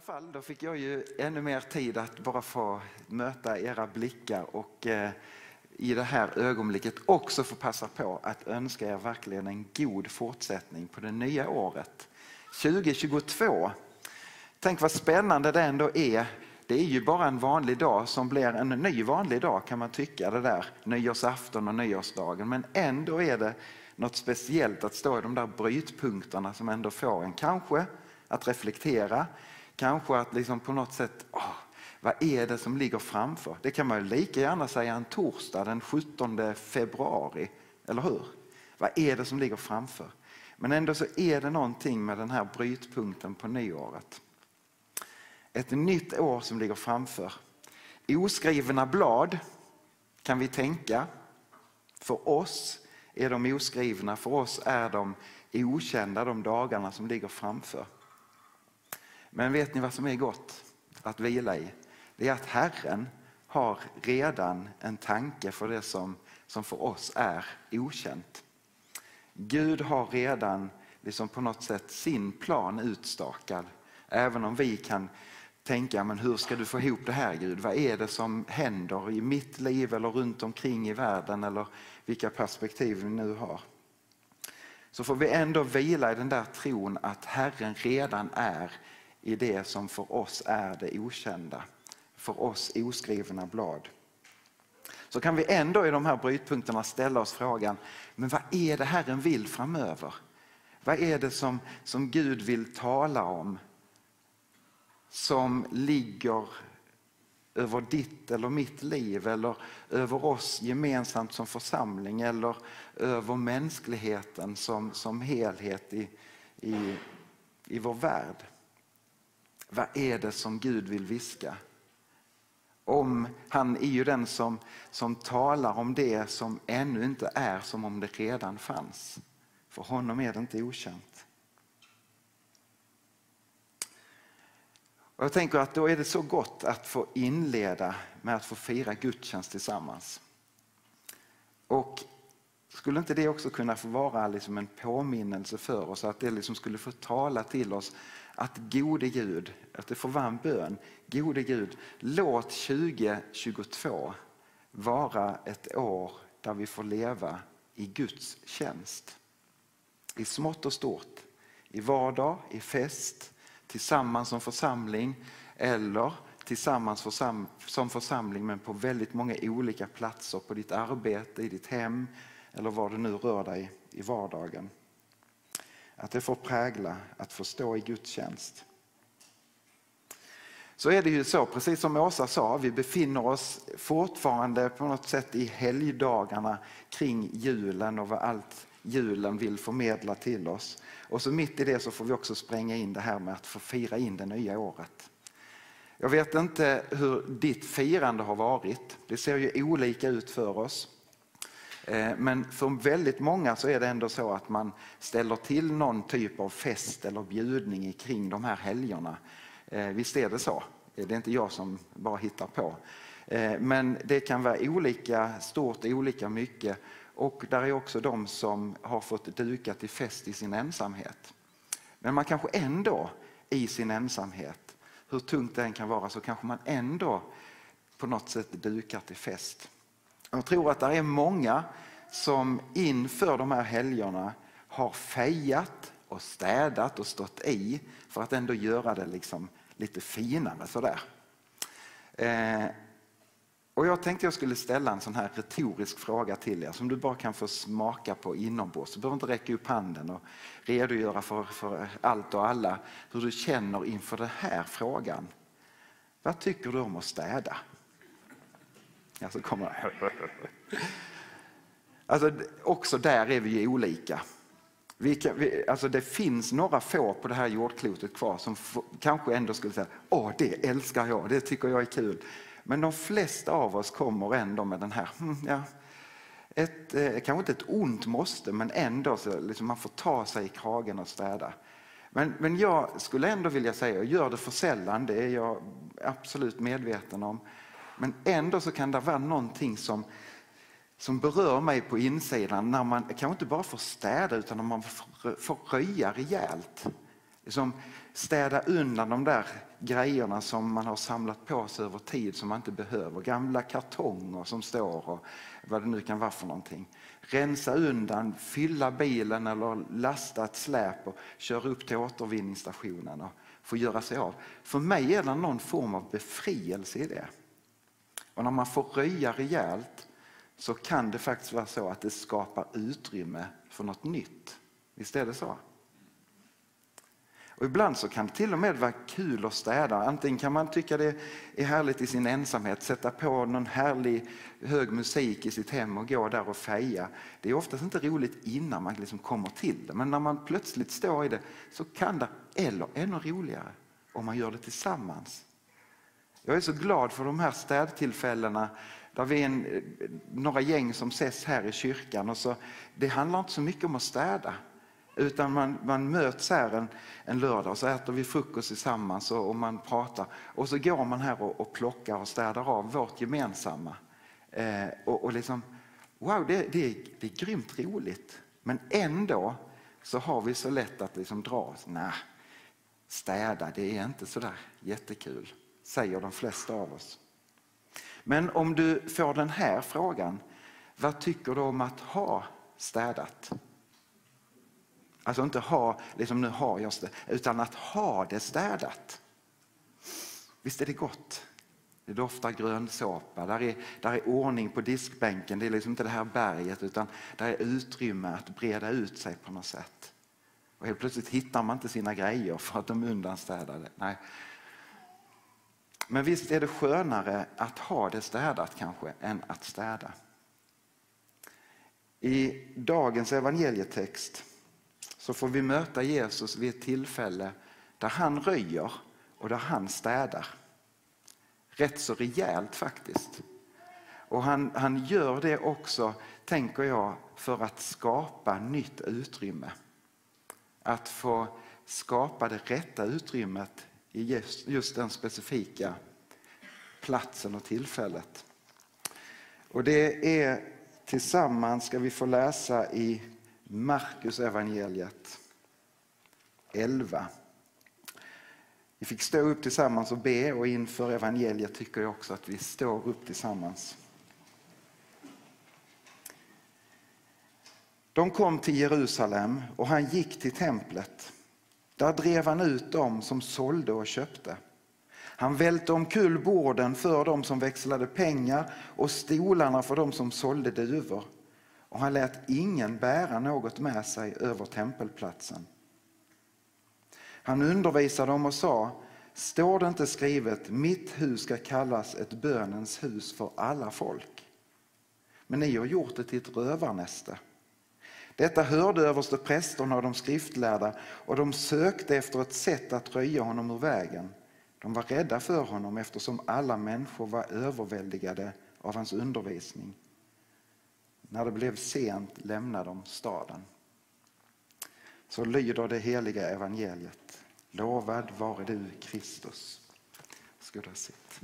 Alla fall, då fick jag ju ännu mer tid att bara få möta era blickar och eh, i det här ögonblicket också få passa på att önska er verkligen en god fortsättning på det nya året. 2022. Tänk vad spännande det ändå är. Det är ju bara en vanlig dag som blir en ny vanlig dag kan man tycka det där nyårsafton och nyårsdagen. Men ändå är det något speciellt att stå i de där brytpunkterna som ändå får en kanske att reflektera, kanske att liksom på något sätt, åh, vad är det som ligger framför? Det kan man ju lika gärna säga en torsdag den 17 februari, eller hur? Vad är det som ligger framför? Men ändå så är det någonting med den här brytpunkten på nyåret. Ett nytt år som ligger framför. Oskrivna blad kan vi tänka. För oss är de oskrivna, för oss är de okända de dagarna som ligger framför. Men vet ni vad som är gott att vila i? Det är att Herren har redan en tanke för det som, som för oss är okänt. Gud har redan liksom på något sätt sin plan utstakad. Även om vi kan tänka, men hur ska du få ihop det här Gud? Vad är det som händer i mitt liv eller runt omkring i världen eller vilka perspektiv vi nu har? Så får vi ändå vila i den där tron att Herren redan är i det som för oss är det okända, för oss oskrivna blad. Så kan vi ändå i de här brytpunkterna ställa oss frågan, men vad är det Herren vill framöver? Vad är det som, som Gud vill tala om som ligger över ditt eller mitt liv eller över oss gemensamt som församling eller över mänskligheten som, som helhet i, i, i vår värld. Vad är det som Gud vill viska? Om, han är ju den som, som talar om det som ännu inte är som om det redan fanns. För honom är det inte okänt. Och jag tänker att då är det så gott att få inleda med att få fira gudstjänst tillsammans. Och skulle inte det också kunna få vara liksom en påminnelse för oss, att det liksom skulle få tala till oss att gode Gud, att det får vara en bön, gode Gud, låt 2022 vara ett år där vi får leva i Guds tjänst. I smått och stort, i vardag, i fest, tillsammans som församling eller tillsammans som församling men på väldigt många olika platser på ditt arbete, i ditt hem eller var du nu rör dig i vardagen. Att det får prägla att få stå i Guds tjänst. Så är det ju så, precis som Åsa sa, vi befinner oss fortfarande på något sätt i helgdagarna kring julen och vad allt julen vill förmedla till oss. Och så mitt i det så får vi också spränga in det här med att få fira in det nya året. Jag vet inte hur ditt firande har varit. Det ser ju olika ut för oss. Eh, men för väldigt många så är det ändå så att man ställer till någon typ av fest eller bjudning kring de här helgerna. Eh, visst är det så? Eh, det är inte jag som bara hittar på. Men det kan vara olika stort, olika mycket och där är också de som har fått duka till fest i sin ensamhet. Men man kanske ändå i sin ensamhet, hur tungt det än kan vara, så kanske man ändå på något sätt dukar till fest. Jag tror att det är många som inför de här helgerna har fejat och städat och stått i för att ändå göra det liksom lite finare sådär. Eh, och jag tänkte jag skulle ställa en sån här retorisk fråga till er som du bara kan få smaka på inombords. Du behöver inte räcka upp handen och redogöra för, för allt och alla hur du känner inför den här frågan. Vad tycker du om att städa? Ja, så kommer Alltså, alltså också där är vi olika. Vi kan, vi, alltså det finns några få på det här jordklotet kvar som kanske ändå skulle säga åh det älskar jag, det tycker jag är kul. Men de flesta av oss kommer ändå med den här, mm, ja, ett, eh, kanske inte ett ont måste men ändå så liksom man får ta sig i kragen och städa. Men, men jag skulle ändå vilja säga, och gör det för sällan, det är jag absolut medveten om. Men ändå så kan det vara någonting som, som berör mig på insidan när man kanske inte bara får städa utan när man får, röja rejält. Liksom städa undan de där grejerna som man har samlat på sig över tid som man inte behöver. Gamla kartonger som står och vad det nu kan vara för någonting. Rensa undan, fylla bilen eller lasta ett släp och köra upp till återvinningsstationen och få göra sig av. För mig är det någon form av befrielse i det. Och när man får röja rejält så kan det faktiskt vara så att det skapar utrymme för något nytt. Visst är det så? Och ibland så kan det till och med vara kul att städa. Antingen kan man tycka det är härligt i sin ensamhet, sätta på någon härlig hög musik i sitt hem och gå där och feja. Det är oftast inte roligt innan man liksom kommer till det, men när man plötsligt står i det så kan det, eller ännu roligare, om man gör det tillsammans. Jag är så glad för de här städtillfällena där vi är en, några gäng som ses här i kyrkan och så, det handlar inte så mycket om att städa. Utan man, man möts här en, en lördag och så äter vi frukost tillsammans och, och man pratar. Och så går man här och, och plockar och städar av vårt gemensamma. Eh, och, och liksom, wow, det, det, är, det är grymt roligt. Men ändå så har vi så lätt att liksom dra oss. Nej, städa det är inte så där jättekul, säger de flesta av oss. Men om du får den här frågan, vad tycker du om att ha städat? Alltså inte ha, liksom nu har jag städat, utan att ha det städat. Visst är det gott? Det doftar grönsåpa, där är, där är ordning på diskbänken, det är liksom inte det här berget utan där är utrymme att breda ut sig på något sätt. Och helt plötsligt hittar man inte sina grejer för att de är undanstädade. Nej. Men visst är det skönare att ha det städat kanske än att städa. I dagens evangelietext så får vi möta Jesus vid ett tillfälle där han röjer och där han städar. Rätt så rejält faktiskt. Och han, han gör det också, tänker jag, för att skapa nytt utrymme. Att få skapa det rätta utrymmet i just, den specifika platsen och tillfället. Och det är tillsammans ska vi få läsa i Markus evangeliet 11. Vi fick stå upp tillsammans och be och inför evangeliet tycker jag också att vi står upp tillsammans. De kom till Jerusalem och han gick till templet. Där drev han ut dem som sålde och köpte. Han välte omkull borden för dem som växlade pengar och stolarna för dem som sålde duvor och han lät ingen bära något med sig över tempelplatsen. Han undervisade dem och sa, står det inte skrivet, mitt hus ska kallas ett bönens hus för alla folk. Men ni har gjort det till ett rövarnäste. Detta hörde överste prästerna och de skriftlärda och de sökte efter ett sätt att röja honom ur vägen. De var rädda för honom eftersom alla människor var överväldigade av hans undervisning. När det blev sent lämnade de staden. Så lyder det heliga evangeliet. Lovad vare du Kristus. Skulle ha sett.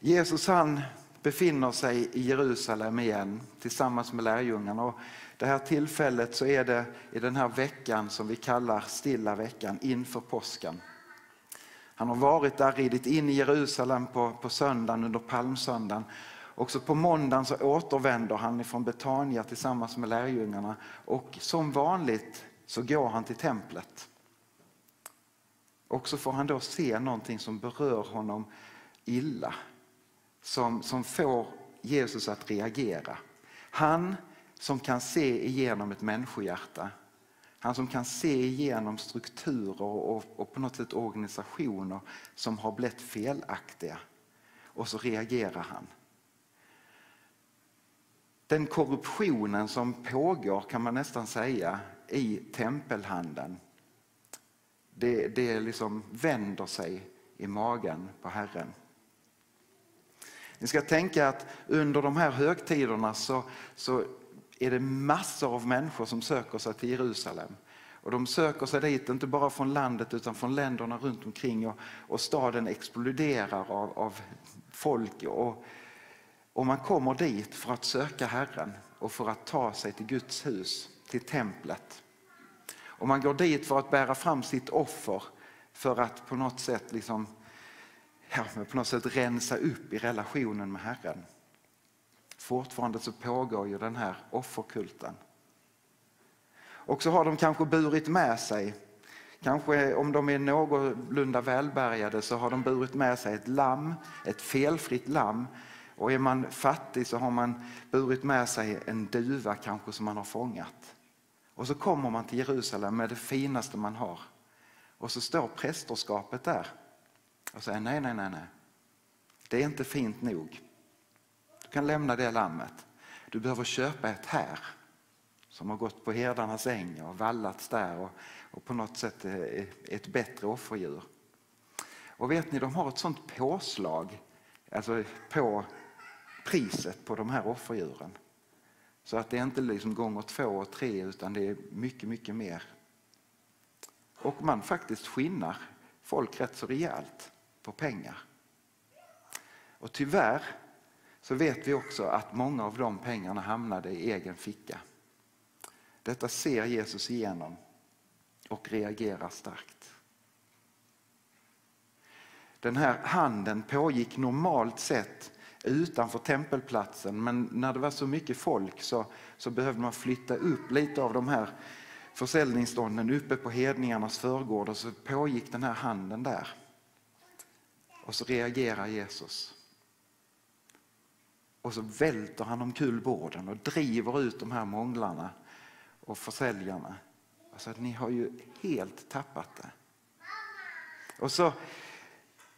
Jesus han befinner sig i Jerusalem igen tillsammans med lärjungarna. Och det här tillfället så är det i den här veckan som vi kallar stilla veckan inför påsken. Han har varit där, ridit in i Jerusalem på, på söndagen under palmsöndagen Också på måndagen så återvänder han från Betania tillsammans med lärjungarna och som vanligt så går han till templet. Och så får han då se någonting som berör honom illa. Som, som får Jesus att reagera. Han som kan se igenom ett människohjärta. Han som kan se igenom strukturer och, och på något sätt organisationer som har blivit felaktiga. Och så reagerar han. den korruptionen som pågår kan man nästan säga i tempelhandeln. Det, det liksom vänder sig i magen på Herren. Ni ska tänka att under de här högtiderna så, så är det massor av människor som söker sig till Jerusalem. Och de söker sig dit, inte bara från landet utan från länderna runt omkring och, och staden exploderar av, av folk. Och, och man kommer dit för att söka Herren och för att ta sig till Guds hus, till templet. Och man går dit för att bära fram sitt offer för att på något sätt liksom, ja, på något sätt rensa upp i relationen med Herren. Fortfarande så pågår ju den här offerkulten. Och så har de kanske burit med sig, kanske om de är någorlunda välbärgade så har de burit med sig ett lamm, ett felfritt lamm. Och är man fattig så har man burit med sig en duva kanske som man har fångat. Och så kommer man till Jerusalem med det finaste man har. Och så står prästerskapet där och säga nej, nej, nej, nej. Det är inte fint nog. Du kan lämna det lammet. Du behöver köpa ett här som har gått på herdarnas äng och vallats där och, och på något sätt är ett bättre offerdjur. Och vet ni, de har ett sånt påslag alltså på priset på de här offerdjuren. Så att det är inte liksom gånger två och tre utan det är mycket, mycket mer. Och man faktiskt skinnar folk rätt så rejält på pengar. Och tyvärr så vet vi också att många av de pengarna hamnade i egen ficka. Detta ser Jesus igenom och reagerar starkt. Den här handeln pågick normalt sett utanför tempelplatsen men när det var så mycket folk så, så behövde man flytta upp lite av de här försäljningsstånden uppe på hedningarnas förgård och så pågick den här handeln där. Och så reagerar Jesus. Och så välter han omkull borden och driver ut de här månglarna och försäljarna. Alltså att ni har ju helt tappat det. Och så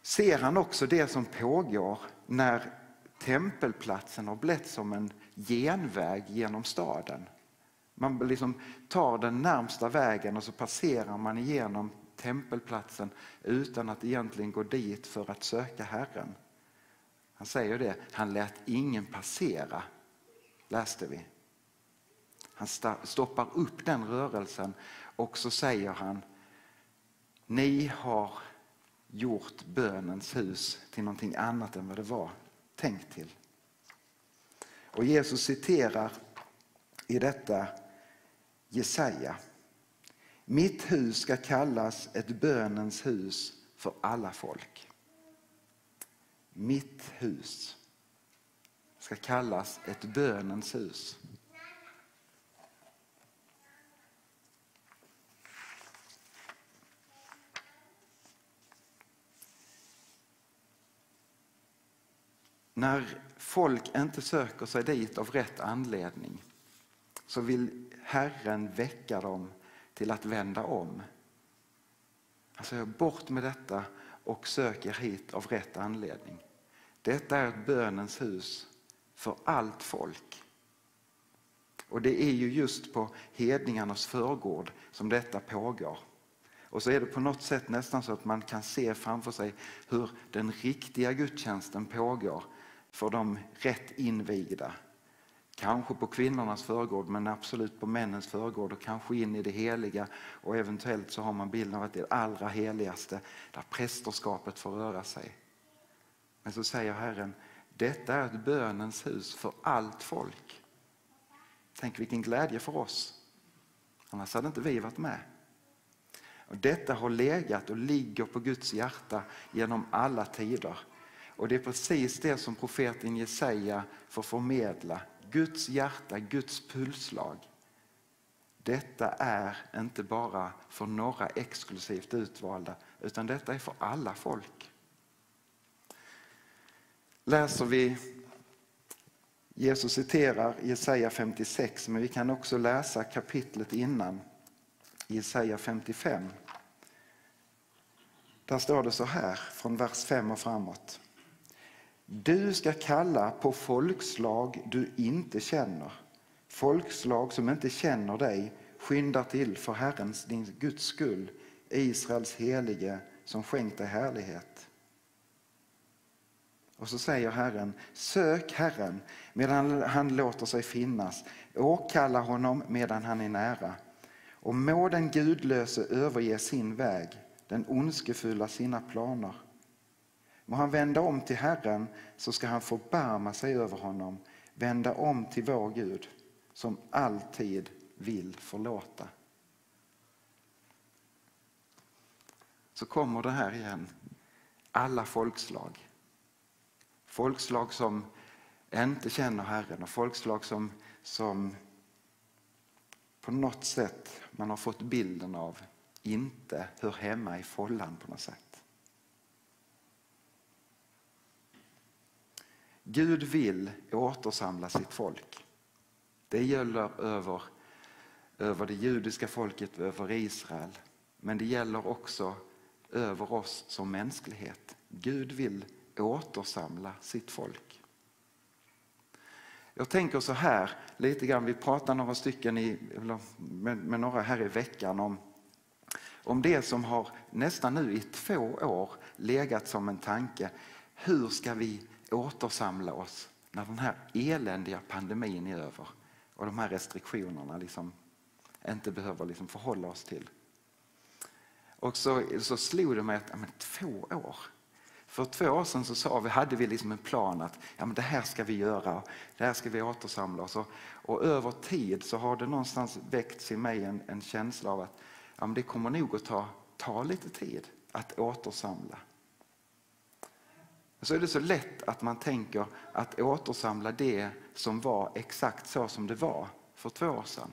ser han också det som pågår när tempelplatsen har blivit som en genväg genom staden. Man liksom tar den närmsta vägen och så passerar man igenom tempelplatsen utan att egentligen gå dit för att söka Herren. Han säger det, han lät ingen passera, läste vi. Han stoppar upp den rörelsen och så säger han Ni har gjort bönens hus till någonting annat än vad det var tänkt till. Och Jesus citerar i detta Jesaja. Mitt hus ska kallas ett bönens hus för alla folk. Mitt hus ska kallas ett bönens hus. När folk inte söker sig dit av rätt anledning så vill Herren väcka dem till att vända om. Alltså bort med detta och sök er hit av rätt anledning. Detta är ett bönens hus för allt folk. Och det är ju just på hedningarnas förgård som detta pågår. Och så är det på något sätt nästan så att man kan se framför sig hur den riktiga gudstjänsten pågår för de rätt invigda. Kanske på kvinnornas förgård men absolut på männens förgård och kanske in i det heliga och eventuellt så har man bilden av att det är det allra heligaste där prästerskapet får röra sig. Men så säger Herren, detta är ett bönens hus för allt folk. Tänk vilken glädje för oss. Annars hade inte vi varit med. Och detta har legat och ligger på Guds hjärta genom alla tider. Och det är precis det som profeten Jesaja får förmedla. Guds hjärta, Guds pulsslag. Detta är inte bara för några exklusivt utvalda utan detta är för alla folk. Läser vi Jesus citerar Jesaja 56 men vi kan också läsa kapitlet innan Jesaja 55. Där står det så här från vers 5 och framåt. Du ska kalla på folkslag du inte känner. Folkslag som inte känner dig skyndar till för Herrens, din Guds skull, Israels helige som skänkt dig härlighet. Och så säger Herren, sök Herren medan han låter sig finnas, åkalla honom medan han är nära. Och må den gudlöse överge sin väg, den ondskefulla sina planer. Må han vända om till Herren så ska han förbarma sig över honom, vända om till vår Gud som alltid vill förlåta. Så kommer det här igen. Alla folkslag. Folkslag som inte känner Herren och folkslag som, som på något sätt man har fått bilden av inte hör hemma i follan på något sätt. Gud vill återsamla sitt folk. Det gäller över, över det judiska folket, över Israel. Men det gäller också över oss som mänsklighet. Gud vill återsamla sitt folk. Jag tänker så här lite grann, vi pratade några stycken i, med, med några här i veckan om, om det som har nästan nu i två år legat som en tanke. Hur ska vi återsamla oss när den här eländiga pandemin är över och de här restriktionerna liksom inte behöver liksom förhålla oss till. Och så, så slog det mig att men, två år, för två år sedan så sa vi, hade vi liksom en plan att ja, men det här ska vi göra, det här ska vi återsamla oss. Och, och över tid så har det någonstans väckts i mig en, en känsla av att ja, men det kommer nog att ta, ta lite tid att återsamla. Så är det så lätt att man tänker att återsamla det som var exakt så som det var för två år sedan.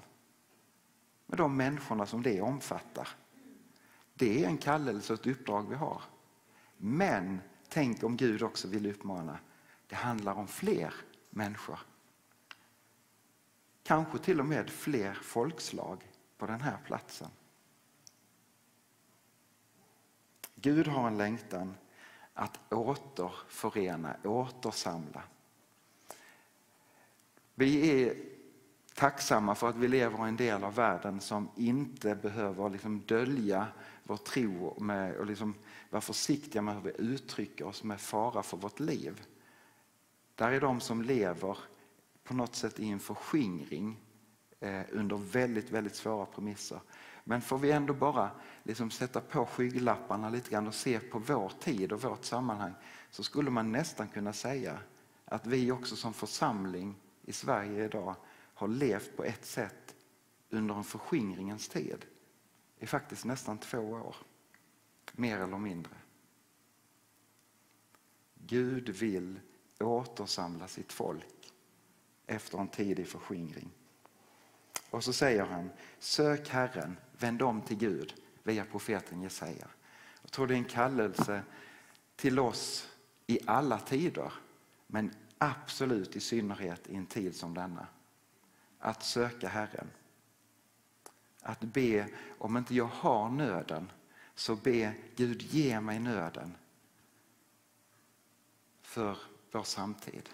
Med de människorna som det omfattar. Det är en kallelse och ett uppdrag vi har. Men tänk om Gud också vill uppmana. Det handlar om fler människor. Kanske till och med fler folkslag på den här platsen. Gud har en längtan att återförena, återsamla. Vi är tacksamma för att vi lever i en del av världen som inte behöver liksom dölja vår tro med, och liksom vara försiktiga med hur vi uttrycker oss med fara för vårt liv. Där är de som lever på något sätt i en förskingring eh, under väldigt, väldigt svåra premisser. Men får vi ändå bara liksom sätta på skygglapparna lite grann och se på vår tid och vårt sammanhang så skulle man nästan kunna säga att vi också som församling i Sverige idag har levt på ett sätt under en förskingringens tid i faktiskt nästan två år. Mer eller mindre. Gud vill återsamla sitt folk efter en tid i förskingring. Och så säger han, sök Herren, vänd om till Gud via profeten Jesaja. Jag tror det är en kallelse till oss i alla tider, men absolut i synnerhet i en tid som denna. Att söka Herren. Att be, om inte jag har nöden, så be Gud ge mig nöden för vår samtid.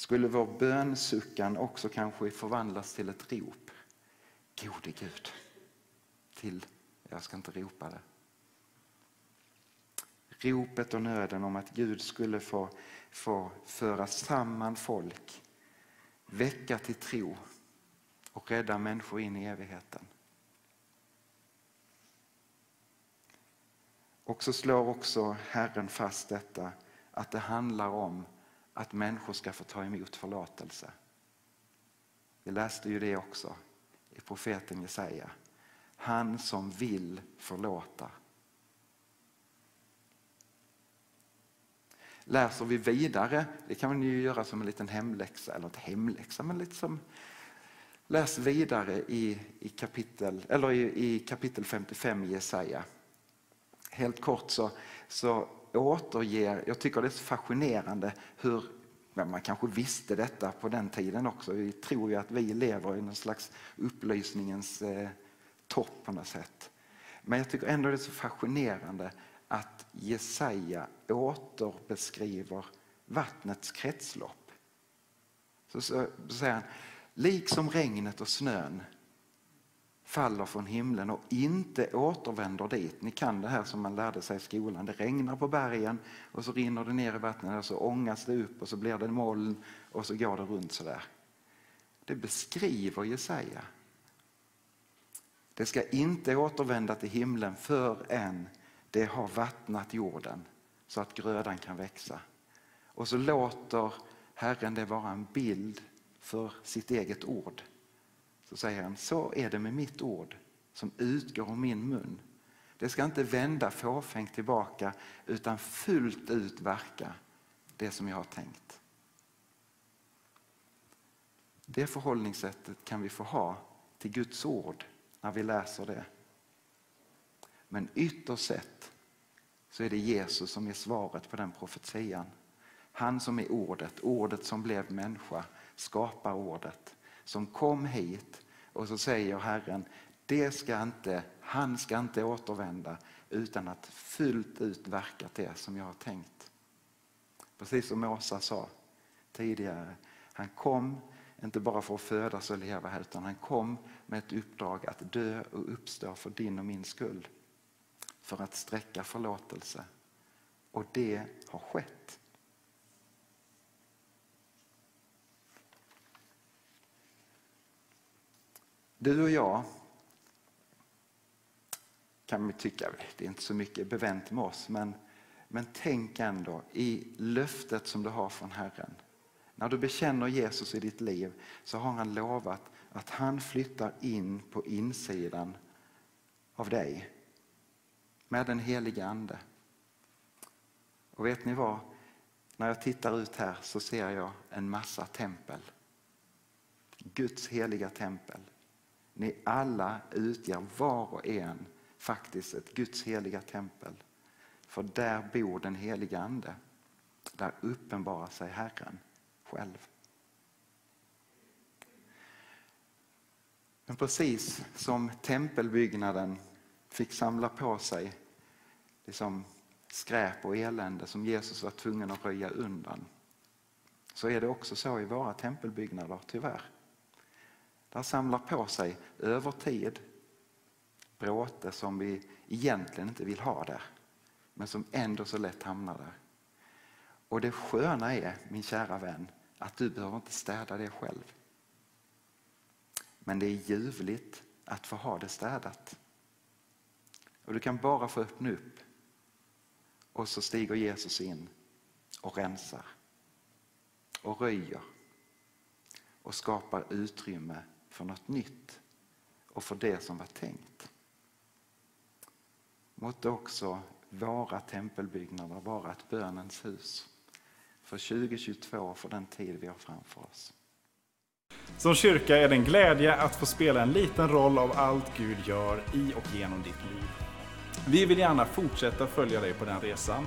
Skulle vår bönsuckan också kanske förvandlas till ett rop. Gode Gud. Till, jag ska inte ropa det. Ropet och nöden om att Gud skulle få, få föra samman folk, väcka till tro och rädda människor in i evigheten. Och så slår också Herren fast detta att det handlar om att människor ska få ta emot förlåtelse. Vi läste ju det också i profeten Jesaja. Han som vill förlåta. Läser vi vidare, det kan man ju göra som en liten hemläxa, eller inte hemläxa, men lite som Läs vidare i, i, kapitel, eller i, i kapitel 55 i Jesaja. Helt kort så, så återger, jag tycker det är så fascinerande hur, man kanske visste detta på den tiden också, vi tror ju att vi lever i någon slags upplysningens eh, topp på något sätt. Men jag tycker ändå det är så fascinerande att Jesaja återbeskriver vattnets kretslopp. Så, så, så säger han, liksom regnet och snön faller från himlen och inte återvänder dit. Ni kan det här som man lärde sig i skolan. Det regnar på bergen och så rinner det ner i vattnet och så ångas det upp och så blir det moln och så går det runt sådär. Det beskriver Jesaja. Det ska inte återvända till himlen förrän det har vattnat jorden så att grödan kan växa. Och så låter Herren det vara en bild för sitt eget ord. Så säger han, så är det med mitt ord som utgår ur min mun. Det ska inte vända fåfängt tillbaka utan fullt ut verka det som jag har tänkt. Det förhållningssättet kan vi få ha till Guds ord när vi läser det. Men ytterst sett så är det Jesus som är svaret på den profetian. Han som är ordet, ordet som blev människa, skapar ordet, som kom hit och så säger Herren, det ska inte, han ska inte återvända utan att fullt ut verka det som jag har tänkt. Precis som Åsa sa tidigare, han kom inte bara för att födas och leva här utan han kom med ett uppdrag att dö och uppstå för din och min skull. För att sträcka förlåtelse. Och det har skett. Du och jag kan vi tycka, det är inte så mycket bevänt med oss, men, men tänk ändå i löftet som du har från Herren. När du bekänner Jesus i ditt liv så har han lovat att han flyttar in på insidan av dig med den helige Ande. Och vet ni vad? När jag tittar ut här så ser jag en massa tempel. Guds heliga tempel. Ni alla utgör var och en faktiskt ett Guds heliga tempel. För där bor den heliga Ande. Där uppenbarar sig Herren själv. Men precis som tempelbyggnaden fick samla på sig liksom skräp och elände som Jesus var tvungen att röja undan så är det också så i våra tempelbyggnader, tyvärr. Där samlar på sig över tid bråte som vi egentligen inte vill ha där men som ändå så lätt hamnar där. Och det sköna är, min kära vän, att du behöver inte städa det själv. Men det är ljuvligt att få ha det städat. Och du kan bara få öppna upp och så stiger Jesus in och rensar och röjer och skapar utrymme för något nytt och för det som var tänkt. Måtte också våra tempelbyggnader vara ett bönens hus för 2022 och för den tid vi har framför oss. Som kyrka är det en glädje att få spela en liten roll av allt Gud gör i och genom ditt liv. Vi vill gärna fortsätta följa dig på den resan.